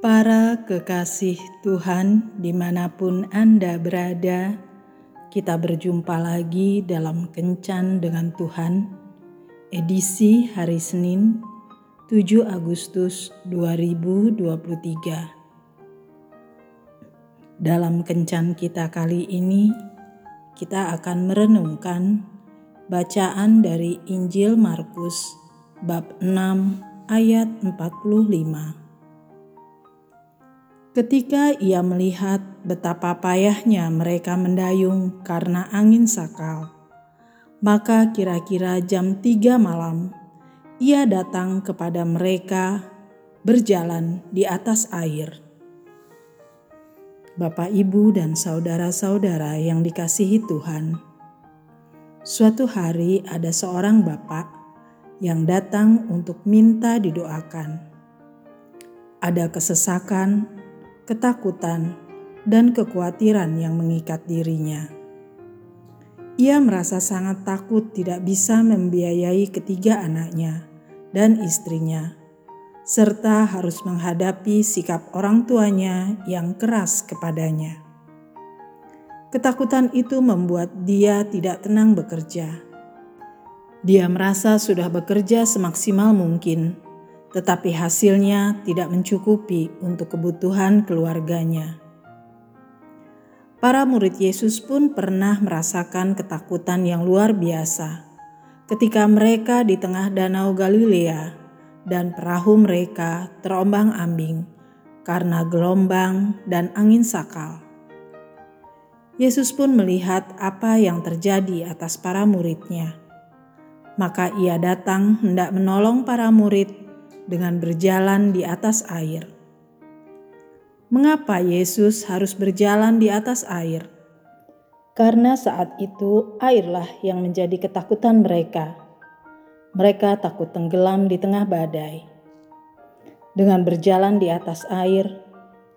Para kekasih Tuhan, di mana pun Anda berada, kita berjumpa lagi dalam Kencan dengan Tuhan, edisi hari Senin, 7 Agustus 2023. Dalam Kencan kita kali ini, kita akan merenungkan bacaan dari Injil Markus bab 6 ayat 45 Ketika ia melihat betapa payahnya mereka mendayung karena angin sakal, maka kira-kira jam tiga malam ia datang kepada mereka berjalan di atas air. Bapak, ibu, dan saudara-saudara yang dikasihi Tuhan, suatu hari ada seorang bapak yang datang untuk minta didoakan. Ada kesesakan ketakutan, dan kekhawatiran yang mengikat dirinya. Ia merasa sangat takut tidak bisa membiayai ketiga anaknya dan istrinya, serta harus menghadapi sikap orang tuanya yang keras kepadanya. Ketakutan itu membuat dia tidak tenang bekerja. Dia merasa sudah bekerja semaksimal mungkin tetapi hasilnya tidak mencukupi untuk kebutuhan keluarganya. Para murid Yesus pun pernah merasakan ketakutan yang luar biasa ketika mereka di tengah Danau Galilea dan perahu mereka terombang-ambing karena gelombang dan angin sakal. Yesus pun melihat apa yang terjadi atas para muridnya. Maka ia datang hendak menolong para murid dengan berjalan di atas air. Mengapa Yesus harus berjalan di atas air? Karena saat itu airlah yang menjadi ketakutan mereka. Mereka takut tenggelam di tengah badai. Dengan berjalan di atas air,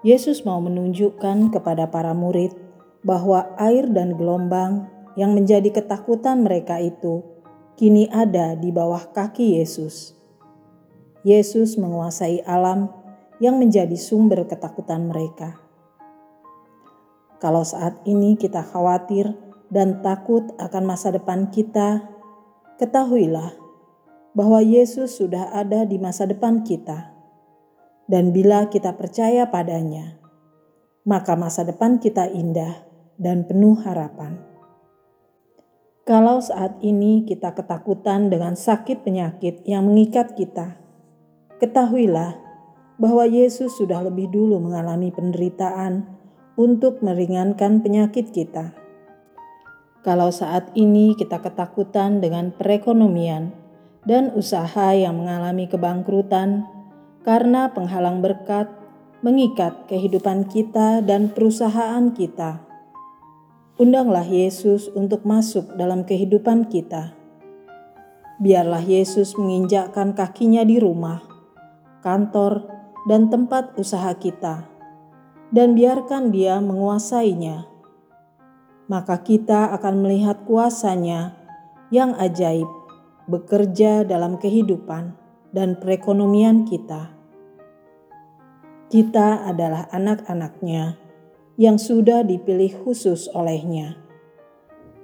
Yesus mau menunjukkan kepada para murid bahwa air dan gelombang yang menjadi ketakutan mereka itu kini ada di bawah kaki Yesus. Yesus menguasai alam yang menjadi sumber ketakutan mereka. Kalau saat ini kita khawatir dan takut akan masa depan kita, ketahuilah bahwa Yesus sudah ada di masa depan kita. Dan bila kita percaya padanya, maka masa depan kita indah dan penuh harapan. Kalau saat ini kita ketakutan dengan sakit penyakit yang mengikat kita, Ketahuilah bahwa Yesus sudah lebih dulu mengalami penderitaan untuk meringankan penyakit kita. Kalau saat ini kita ketakutan dengan perekonomian dan usaha yang mengalami kebangkrutan karena penghalang berkat mengikat kehidupan kita dan perusahaan kita. Undanglah Yesus untuk masuk dalam kehidupan kita. Biarlah Yesus menginjakkan kakinya di rumah kantor, dan tempat usaha kita, dan biarkan Dia menguasainya. Maka kita akan melihat kuasanya yang ajaib bekerja dalam kehidupan dan perekonomian kita. Kita adalah anak-anaknya yang sudah dipilih khusus olehnya.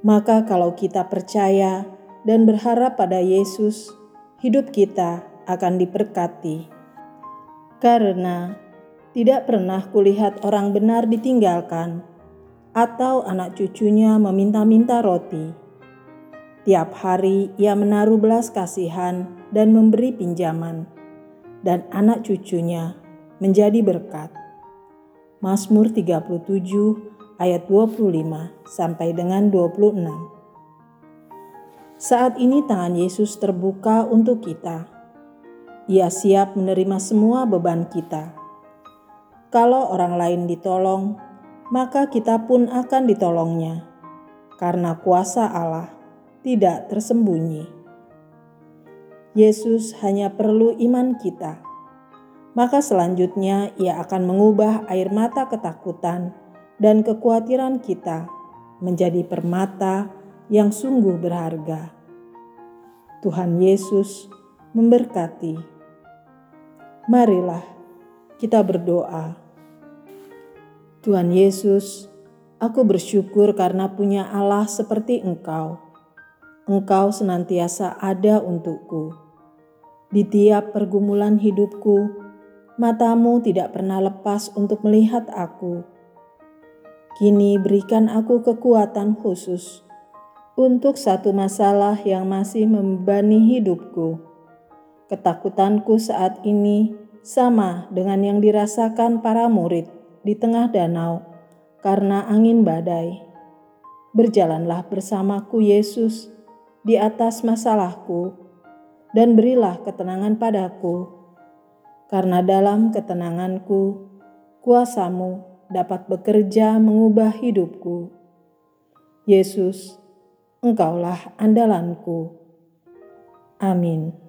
Maka kalau kita percaya dan berharap pada Yesus, hidup kita akan diberkati karena tidak pernah kulihat orang benar ditinggalkan atau anak cucunya meminta-minta roti. Tiap hari ia menaruh belas kasihan dan memberi pinjaman, dan anak cucunya menjadi berkat. Mazmur 37 ayat 25 sampai dengan 26. Saat ini tangan Yesus terbuka untuk kita ia siap menerima semua beban kita. Kalau orang lain ditolong, maka kita pun akan ditolongnya, karena kuasa Allah tidak tersembunyi. Yesus hanya perlu iman kita, maka selanjutnya Ia akan mengubah air mata ketakutan dan kekhawatiran kita menjadi permata yang sungguh berharga. Tuhan Yesus memberkati. Marilah Kita berdoa. Tuhan Yesus, aku bersyukur karena punya Allah seperti Engkau. Engkau senantiasa ada untukku. Di tiap pergumulan hidupku, matamu tidak pernah lepas untuk melihat aku. Kini berikan aku kekuatan khusus untuk satu masalah yang masih membebani hidupku. Ketakutanku saat ini sama dengan yang dirasakan para murid di tengah danau karena angin badai. Berjalanlah bersamaku, Yesus, di atas masalahku, dan berilah ketenangan padaku, karena dalam ketenanganku, kuasamu dapat bekerja mengubah hidupku. Yesus, Engkaulah andalanku. Amin.